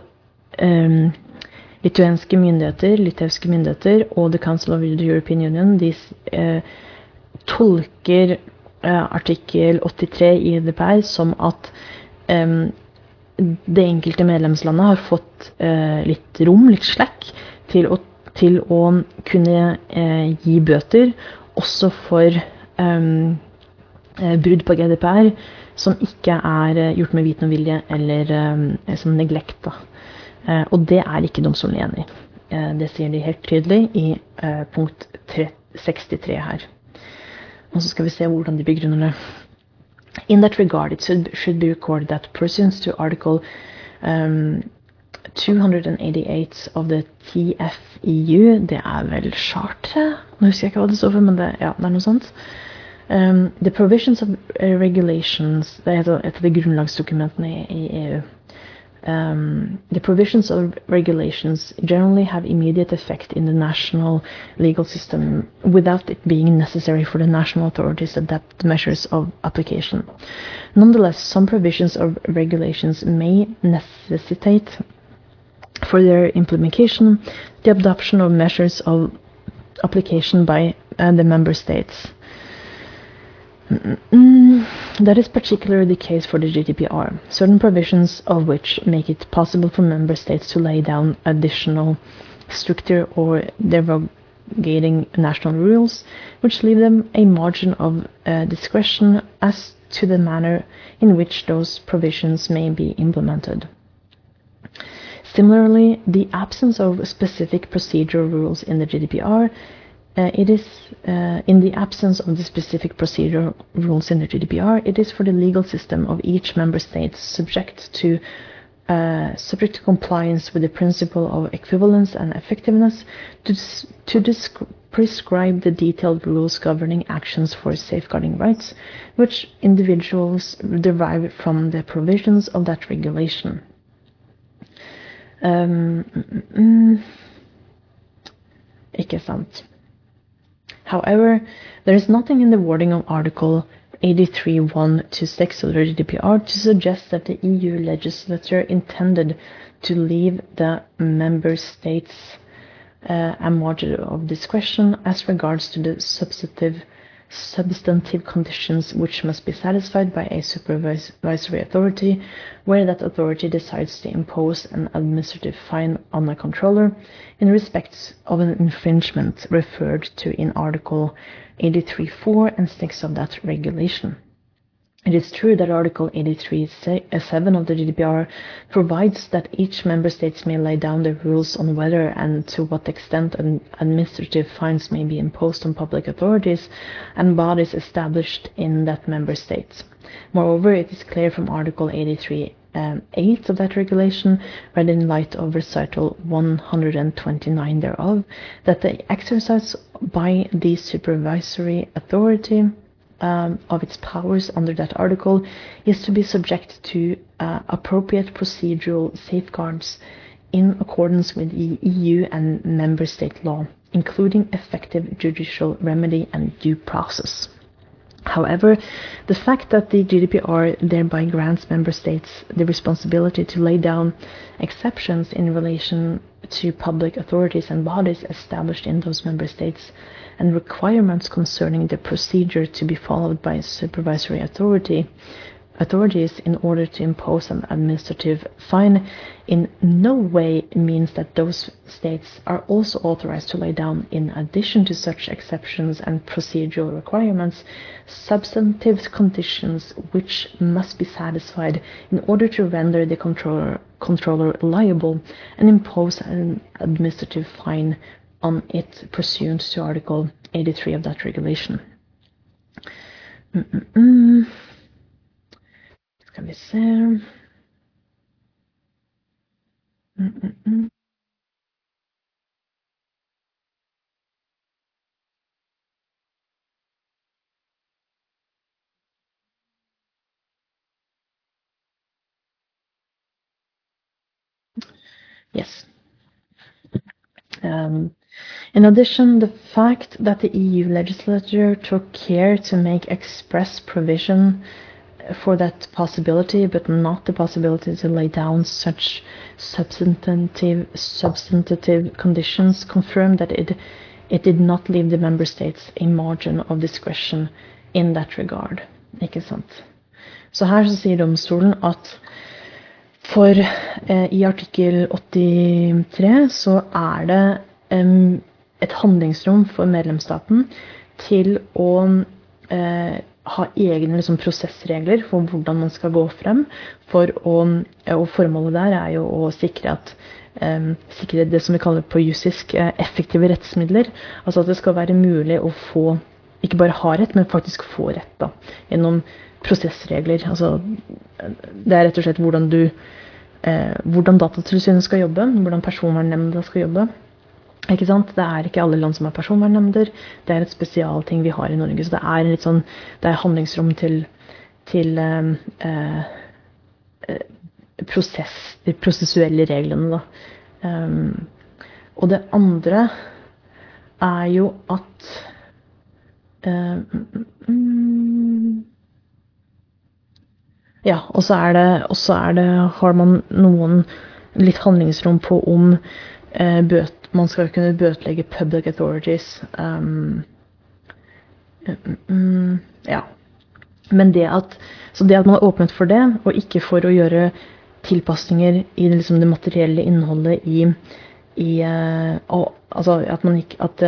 Litauiske myndigheter, litauiske myndigheter og The Council of the European Union de uh, tolker uh, artikkel 83 i EDPR som at det enkelte medlemslandet har fått uh, litt rom, litt slack, til å, til å kunne eh, gi bøter også for um, brudd på GDPR som ikke er eh, gjort med viten og vilje eller um, som neglekt. Og det er ikke domstolen enig i. Det sier de helt tydelig i punkt 3, 63 her. Og så skal vi se hvordan de begrunner det. In that regard, it should be recorded that persons to article um, 288 of the TFEU. Det er vel charteret? Nå husker jeg ikke hva det står for, men det, ja, det er noe sånt. Um, the provisions of regulations Det heter et av de grunnlagsdokumentene i, i EU. Um, the provisions of regulations generally have immediate effect in the national legal system without it being necessary for the national authorities to adapt measures of application. Nonetheless, some provisions of regulations may necessitate for their implementation, the adoption of measures of application by uh, the member states. Mm, That is particularly the case for the GDPR, certain provisions of which make it possible for member states to lay down additional stricter or derogating national rules, which leave them a margin of uh, discretion as to the manner in which those provisions may be implemented. Similarly, the absence of specific procedural rules in the GDPR uh, it is uh, in the absence of the specific procedural rules in the GDPR, it is for the legal system of each member state subject to uh, subject to compliance with the principle of equivalence and effectiveness to, to prescribe the detailed rules governing actions for safeguarding rights, which individuals derive from the provisions of that regulation. Um, mm, ikke sant. However, there is nothing in the wording of Article 83.1 to 6 of the GDPR to suggest that the EU legislature intended to leave the member states uh, a margin of discretion as regards to the substantive substantive conditions which must be satisfied by a supervisory authority, where that authority decides to impose an administrative fine on a controller in respect of an infringement referred to in Article 83.4 and 6 of that regulation. It is true that Article 83.7 of the GDPR provides that each member state may lay down the rules on whether and to what extent administrative fines may be imposed on public authorities and bodies established in that member state. Moreover, it is clear from Article 83 um, 8 of that regulation, read in light of recital 129 thereof, that the exercise by the supervisory authority um, of its powers under that article is to be subject to uh, appropriate procedural safeguards in accordance with the EU and member state law, including effective judicial remedy and due process. However, the fact that the GDPR thereby grants member states the responsibility to lay down exceptions in relation to public authorities and bodies established in those member states and requirements concerning the procedure to be followed by supervisory authority authorities in order to impose an administrative fine in no way means that those states are also authorized to lay down, in addition to such exceptions and procedural requirements, substantive conditions which must be satisfied in order to render the controller, controller liable and impose an administrative fine on it pursuant to Article 83 of that regulation. Yes. Um, in addition, the fact that the EU legislature took care to make express provision for that possibility, but not the possibility to lay down such substantive substantive conditions, confirmed that it it did not leave the member states a margin of discretion in that regard. Ikke sant? Så her så sier domstolen at for eh, i artikkel 83 så er det et handlingsrom for medlemsstaten til å eh, ha egne liksom, prosessregler for hvordan man skal gå frem. For å, og formålet der er jo å sikre at eh, sikre det som vi kaller på jussisk uh, effektive rettsmidler. Altså at det skal være mulig å få ikke bare ha rett, men faktisk få rett da, gjennom prosessregler. Altså, det er rett og slett hvordan du uh, hvordan Datatilsynet skal jobbe, hvordan Personvernnemnda skal jobbe. Ikke sant? Det er ikke alle land som har personvernnemnder. Det er et spesialting vi har i Norge. Så det er litt sånn, det er handlingsrom til, til eh, eh, prosess, de prosessuelle reglene, da. Um, og det andre er jo at uh, Ja, og så er er det Har man noen litt handlingsrom på om uh, bøter man skal kunne bøtelegge public authorities. Um, mm, ja. Men det at, så det at man har åpnet for det, og ikke for å gjøre tilpasninger i liksom det materielle innholdet i, i og, Altså at, at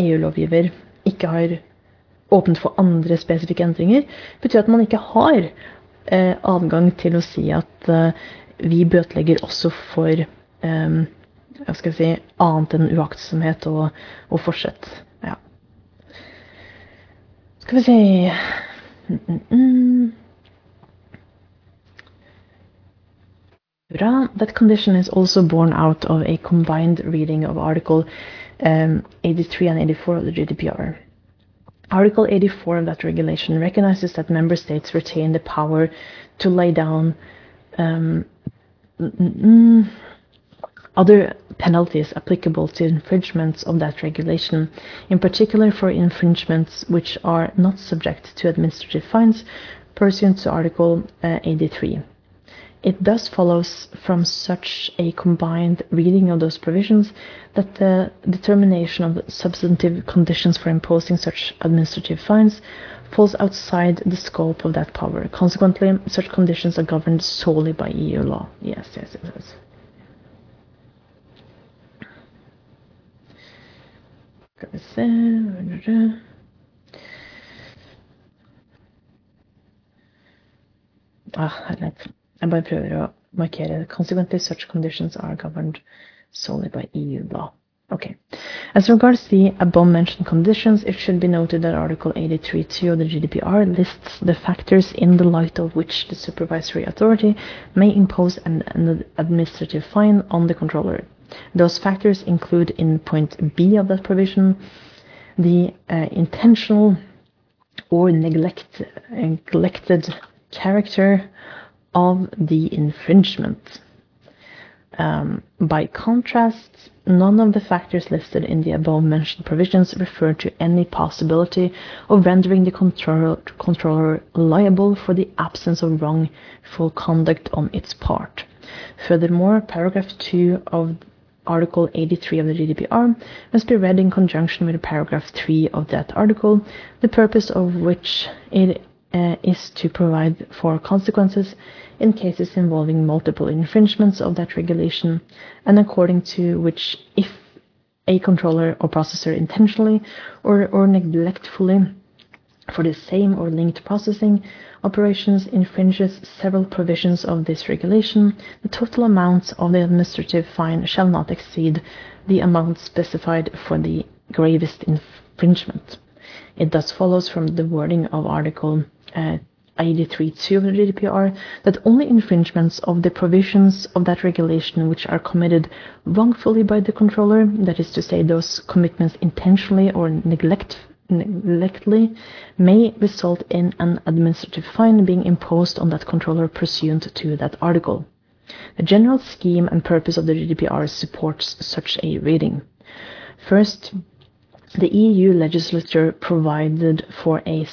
EU-lovgiver ikke har åpnet for andre spesifikke endringer, betyr at man ikke har eh, adgang til å si at eh, vi bøtelegger også for eh, skal si, annet enn uaktsomhet og, og. Ja. Skal vi si mm, mm, mm. That condition is also born out of a combined reading of Article um, 83 and 84 of the GDPR. Article 84 of that regulation recognizes that member states retain the power to lay down um, other penalties applicable to infringements of that regulation, in particular for infringements which are not subject to administrative fines pursuant to Article uh, 83. It thus follows from such a combined reading of those provisions that the determination of substantive conditions for imposing such administrative fines falls outside the scope of that power. Consequently, such conditions are governed solely by EU law. Yes, yes, yes. yes. Se Ah, herlighet. Jeg bare prøver å markere Consequently, such conditions are governed solely by EU law. Okay. As regards the above-mentioned conditions, it should be noted that Article 83.2 of the GDPR lists the factors in the light of which the supervisory authority may impose an, an administrative fine on the controller. Those factors include in point B of that provision the uh, intentional or neglect, neglected character of the infringement. Um, by contrast, none of the factors listed in the above mentioned provisions refer to any possibility of rendering the controller, controller liable for the absence of wrongful conduct on its part. Furthermore, paragraph 2 of Article 83 of the GDPR must be read in conjunction with paragraph 3 of that article, the purpose of which it uh, is to provide for consequences in cases involving multiple infringements of that regulation, and according to which, if a controller or processor intentionally or, or neglectfully for the same or linked processing operations infringes several provisions of this regulation, the total amount of the administrative fine shall not exceed the amount specified for the gravest infringement. It thus follows from the wording of Article uh, 83.2 of the GDPR that only infringements of the provisions of that regulation which are committed wrongfully by the controller, that is to say, those commitments intentionally or neglect, neglectly, may result in an administrative fine being imposed on that controller pursuant to that article. The general scheme and purpose of the GDPR supports such a reading. First, the EU legislature provided for a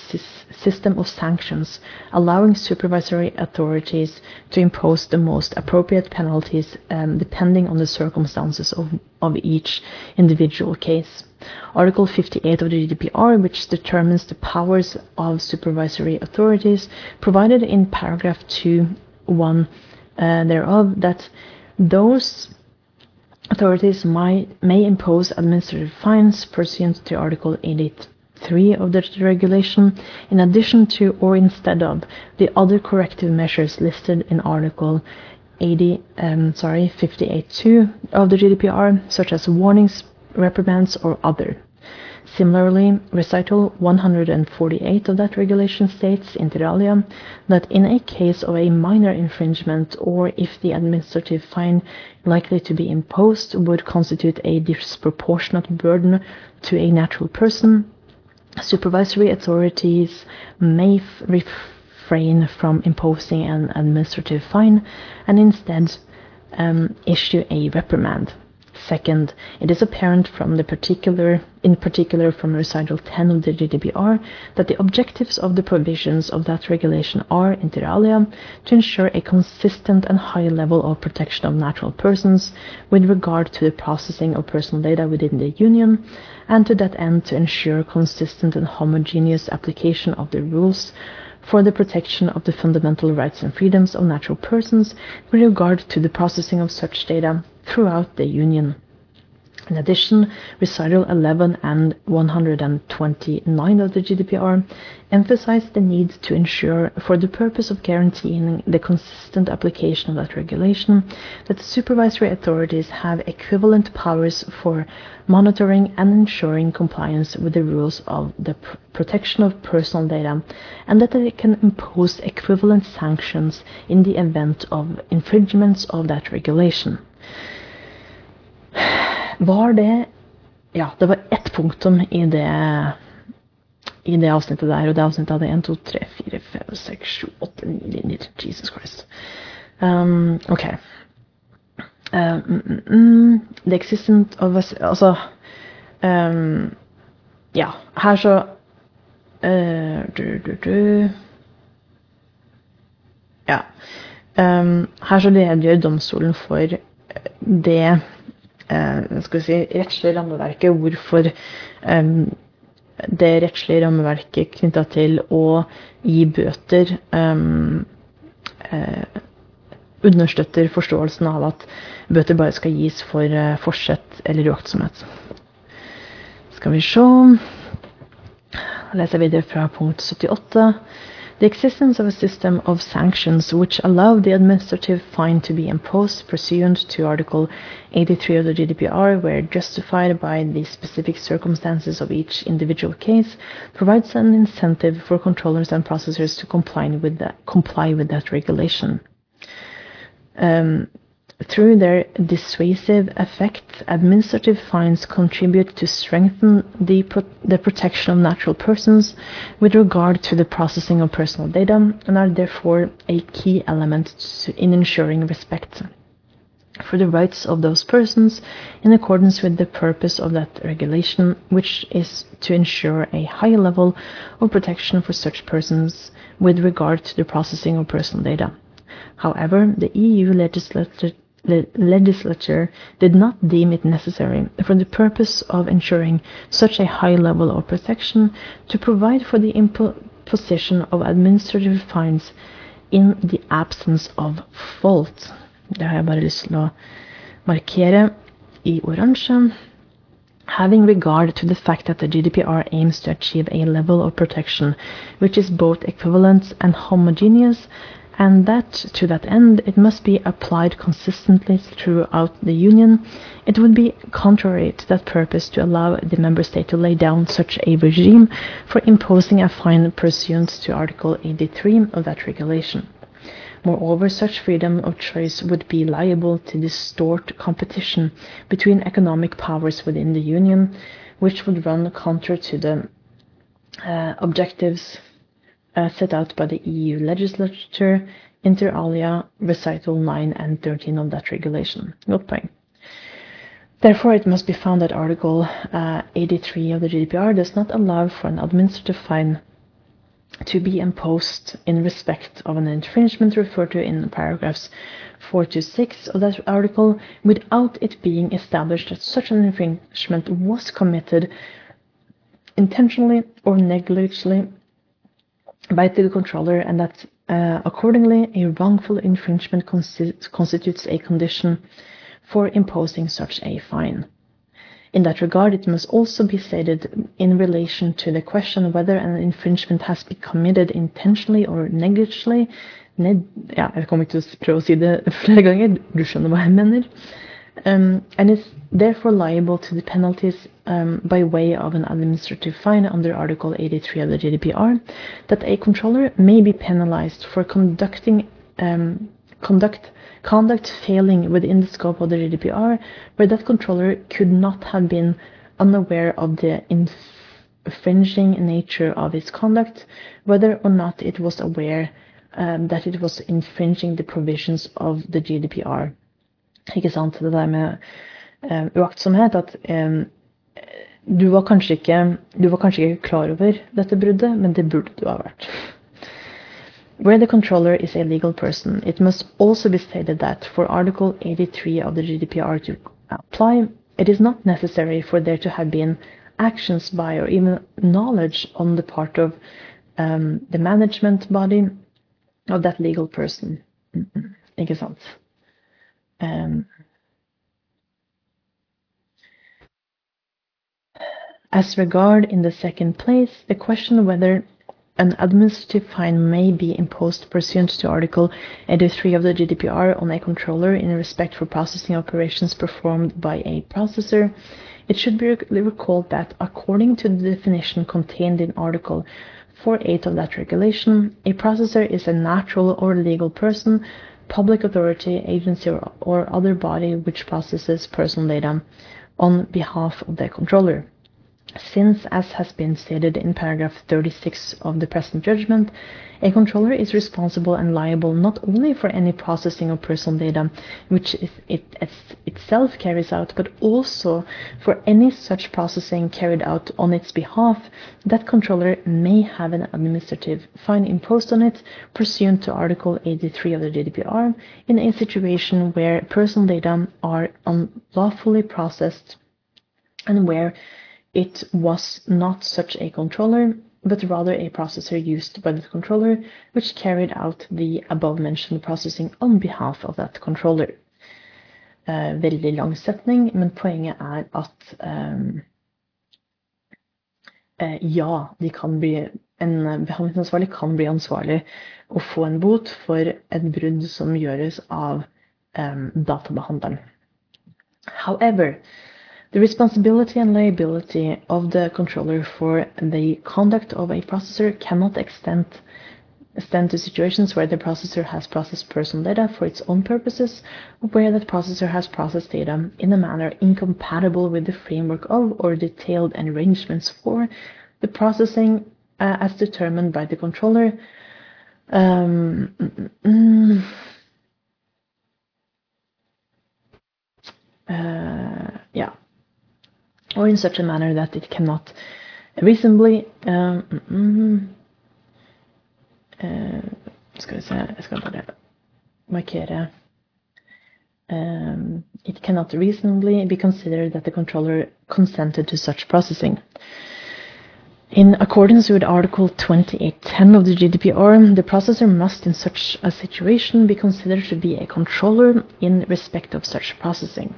system of sanctions, allowing supervisory authorities to impose the most appropriate penalties um, depending on the circumstances of, of each individual case. Article 58 of the GDPR, which determines the powers of supervisory authorities, provided in paragraph 2 1 uh, thereof that those Authorities might, may impose administrative fines pursuant to Article 83 of the regulation, in addition to or instead of the other corrective measures listed in Article 80, um, sorry, 58.2 of the GDPR, such as warnings, reprimands, or other. Similarly, recital 148 of that regulation states, inter alia, that in a case of a minor infringement or if the administrative fine likely to be imposed would constitute a disproportionate burden to a natural person, supervisory authorities may refrain from imposing an administrative fine and instead um, issue a reprimand. Second, it is apparent from the particular, in particular from recital 10 of the GDPR, that the objectives of the provisions of that regulation are, inter alia, to ensure a consistent and high level of protection of natural persons with regard to the processing of personal data within the Union, and to that end to ensure consistent and homogeneous application of the rules for the protection of the fundamental rights and freedoms of natural persons with regard to the processing of such data throughout the Union. In addition, Recital 11 and 129 of the GDPR emphasize the need to ensure, for the purpose of guaranteeing the consistent application of that regulation, that supervisory authorities have equivalent powers for monitoring and ensuring compliance with the rules of the pr protection of personal data, and that they can impose equivalent sanctions in the event of infringements of that regulation. Var det Ja, det var ett punktum i det i det avsnittet der, og det avsnittet hadde 1, 2, 3, 4, 5, 6, 7, 8, 9 linjer. Jesus Christ. Um, OK. Um, mm, the existence of a, Altså um, Ja, her så uh, du, du, du. Ja. her så redegjør domstolen for det eh, skal vi si, rettslige rammeverket, hvorfor eh, det rettslige rammeverket knytta til å gi bøter eh, eh, understøtter forståelsen av at bøter bare skal gis for eh, forsett eller uaktsomhet. Skal vi se Leser videre fra punkt 78. The existence of a system of sanctions which allow the administrative fine to be imposed pursuant to Article 83 of the GDPR, where justified by the specific circumstances of each individual case, provides an incentive for controllers and processors to comply with that, comply with that regulation. Um, through their dissuasive effect, administrative fines contribute to strengthen the, pro the protection of natural persons with regard to the processing of personal data and are therefore a key element in ensuring respect for the rights of those persons in accordance with the purpose of that regulation, which is to ensure a high level of protection for such persons with regard to the processing of personal data. However, the EU legislature the legislature did not deem it necessary, for the purpose of ensuring such a high level of protection, to provide for the imposition of administrative fines in the absence of fault. Det har jeg bare lyst til å markere i oransje. Having regard to the fact that the GDPR aims to achieve a level of protection which is both equivalent and homogeneous, and that to that end it must be applied consistently throughout the Union, it would be contrary to that purpose to allow the member state to lay down such a regime for imposing a fine pursuant to Article 83 of that regulation. Moreover, such freedom of choice would be liable to distort competition between economic powers within the Union, which would run counter to the uh, objectives set out by the EU legislature, inter alia recital 9 and 13 of that regulation. Godt. Therefore, it must be found that Article uh, 83 of the GDPR does not allow for an administrative fine to be imposed in respect of an infringement referred to in paragraphs 4 to 6 of that article without it being established that such an infringement was committed intentionally or negligently by the controller and that uh, accordingly a wrongful infringement constitutes a condition for imposing such a fine. In that regard, it must also be stated in relation to the question whether an infringement has been committed intentionally or negligently ned, ja, Jeg kommer ikke til å prøve å si det flere ganger, du skjønner hva jeg mener. Um, and is therefore liable to the penalties um, by way of an administrative fine under Article 83 of the GDPR, that a controller may be penalized for conducting um, conduct conduct failing within the scope of the GDPR, where that controller could not have been unaware of the infringing nature of its conduct, whether or not it was aware um, that it was infringing the provisions of the GDPR. Ikke sant? Det der med uh, uaktsomhet at um, du var, ikke, du var kanskje ikke klar over dette bruddet, men det burde du ha vært. Where the controller is a legal person, it must also be stated that for Article 83 of the GDPR to apply, it is not necessary for there to have been actions by or even knowledge on the part of um, the management body of that legal person. Ikke sant? Um, as regard in the second place, the question whether an administrative fine may be imposed pursuant to Article 83 of the GDPR on a controller in respect for processing operations performed by a processor. It should be recalled that, according to the definition contained in Article 4.8 of that regulation, a processor is a natural or legal person, public authority, agency, or, or other body which processes personal data on behalf of the controller. Since, as has been stated in paragraph 36 of the present judgment, a controller is responsible and liable not only for any processing of personal data which it itself carries out, but also for any such processing carried out on its behalf, that controller may have an administrative fine imposed on it pursuant to Article 83 of the GDPR in a situation where personal data are unlawfully processed and where it was not such a controller, but rather a processor used by the controller, which carried out the above-mentioned processing on behalf of that controller. Uh, veldig lang setning, men poenget er at um, uh, ja, de kan bli, en behandlingsansvarlig kan bli ansvarlig og få en bot for et brudd som gjøres av um, databehandleren. However, The responsibility and liability of the controller for the conduct of a processor cannot extend extend to situations where the processor has processed personal data for its own purposes, or where that processor has processed data in a manner incompatible with the framework of or detailed arrangements for the processing uh, as determined by the controller. Um, uh, yeah or in such a manner that it cannot reasonably um, mm, uh, bare markere um, It cannot reasonably be considered that the controller consented to such processing. In accordance with Article 2810 of the GDPR, the processor must in such a situation be considered to be a controller in respect of such processing.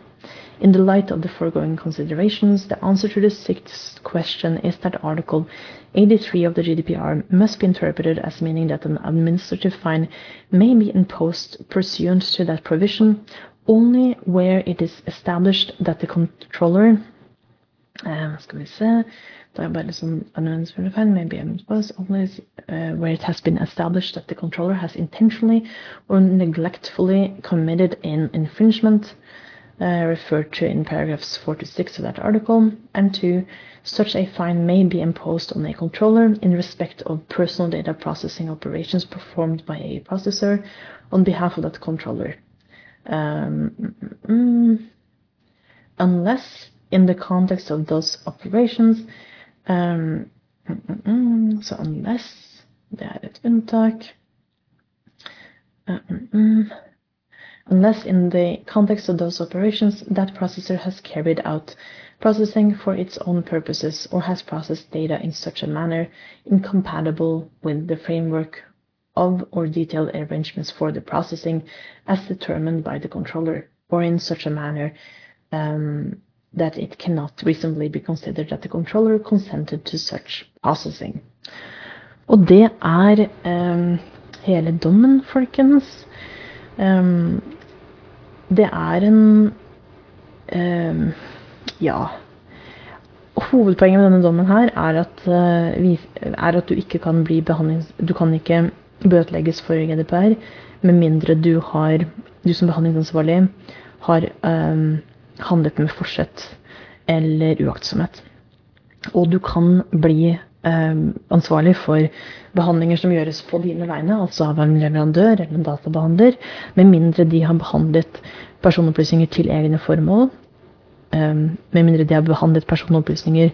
In the light of the foregoing considerations, the answer to the sixth question is that Article 83 of the GDPR must be interpreted as meaning that an administrative fine may be imposed pursuant to that provision only where it is established that the controller uh, skal only uh, where it has been established that the controller has intentionally or neglectfully committed an infringement referred to in paragraphs 46 of that article, and two, such a fine may be imposed on a controller in respect of personal data processing operations performed by a processor on behalf of that controller. Um, mm, mm, unless in the context of those operations um, mm, Så unless Det er et unntak. Uh, unless in the context of those operations that processor has carried out processing for its own purposes or has processed data in such a manner incompatible with the framework of or detailed arrangements for the processing as determined by the controller, or in such a manner um, that it cannot reasonably be considered that the controller consented to such processing. Og det er um, hele dommen, folkens. Um, det er en uh, Ja. Hovedpoenget med denne dommen her er at, vi, er at du ikke kan bli behandlings... Du kan ikke bøtelegges for GDPR med mindre du har Du som behandlingsansvarlig har um, handlet med forsett eller uaktsomhet. Og du kan bli ansvarlig for behandlinger som gjøres på dine vegne, altså av en leverandør eller en databehandler, med mindre de har behandlet personopplysninger til egne formål. Um, med mindre de har behandlet personopplysninger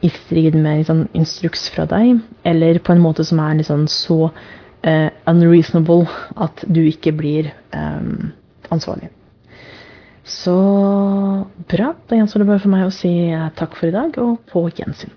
i strid med liksom, instruks fra deg, eller på en måte som er liksom, så uh, unreasonable at du ikke blir um, ansvarlig. Så bra. Da gjenstår det bare for meg å si takk for i dag, og på gjensyn.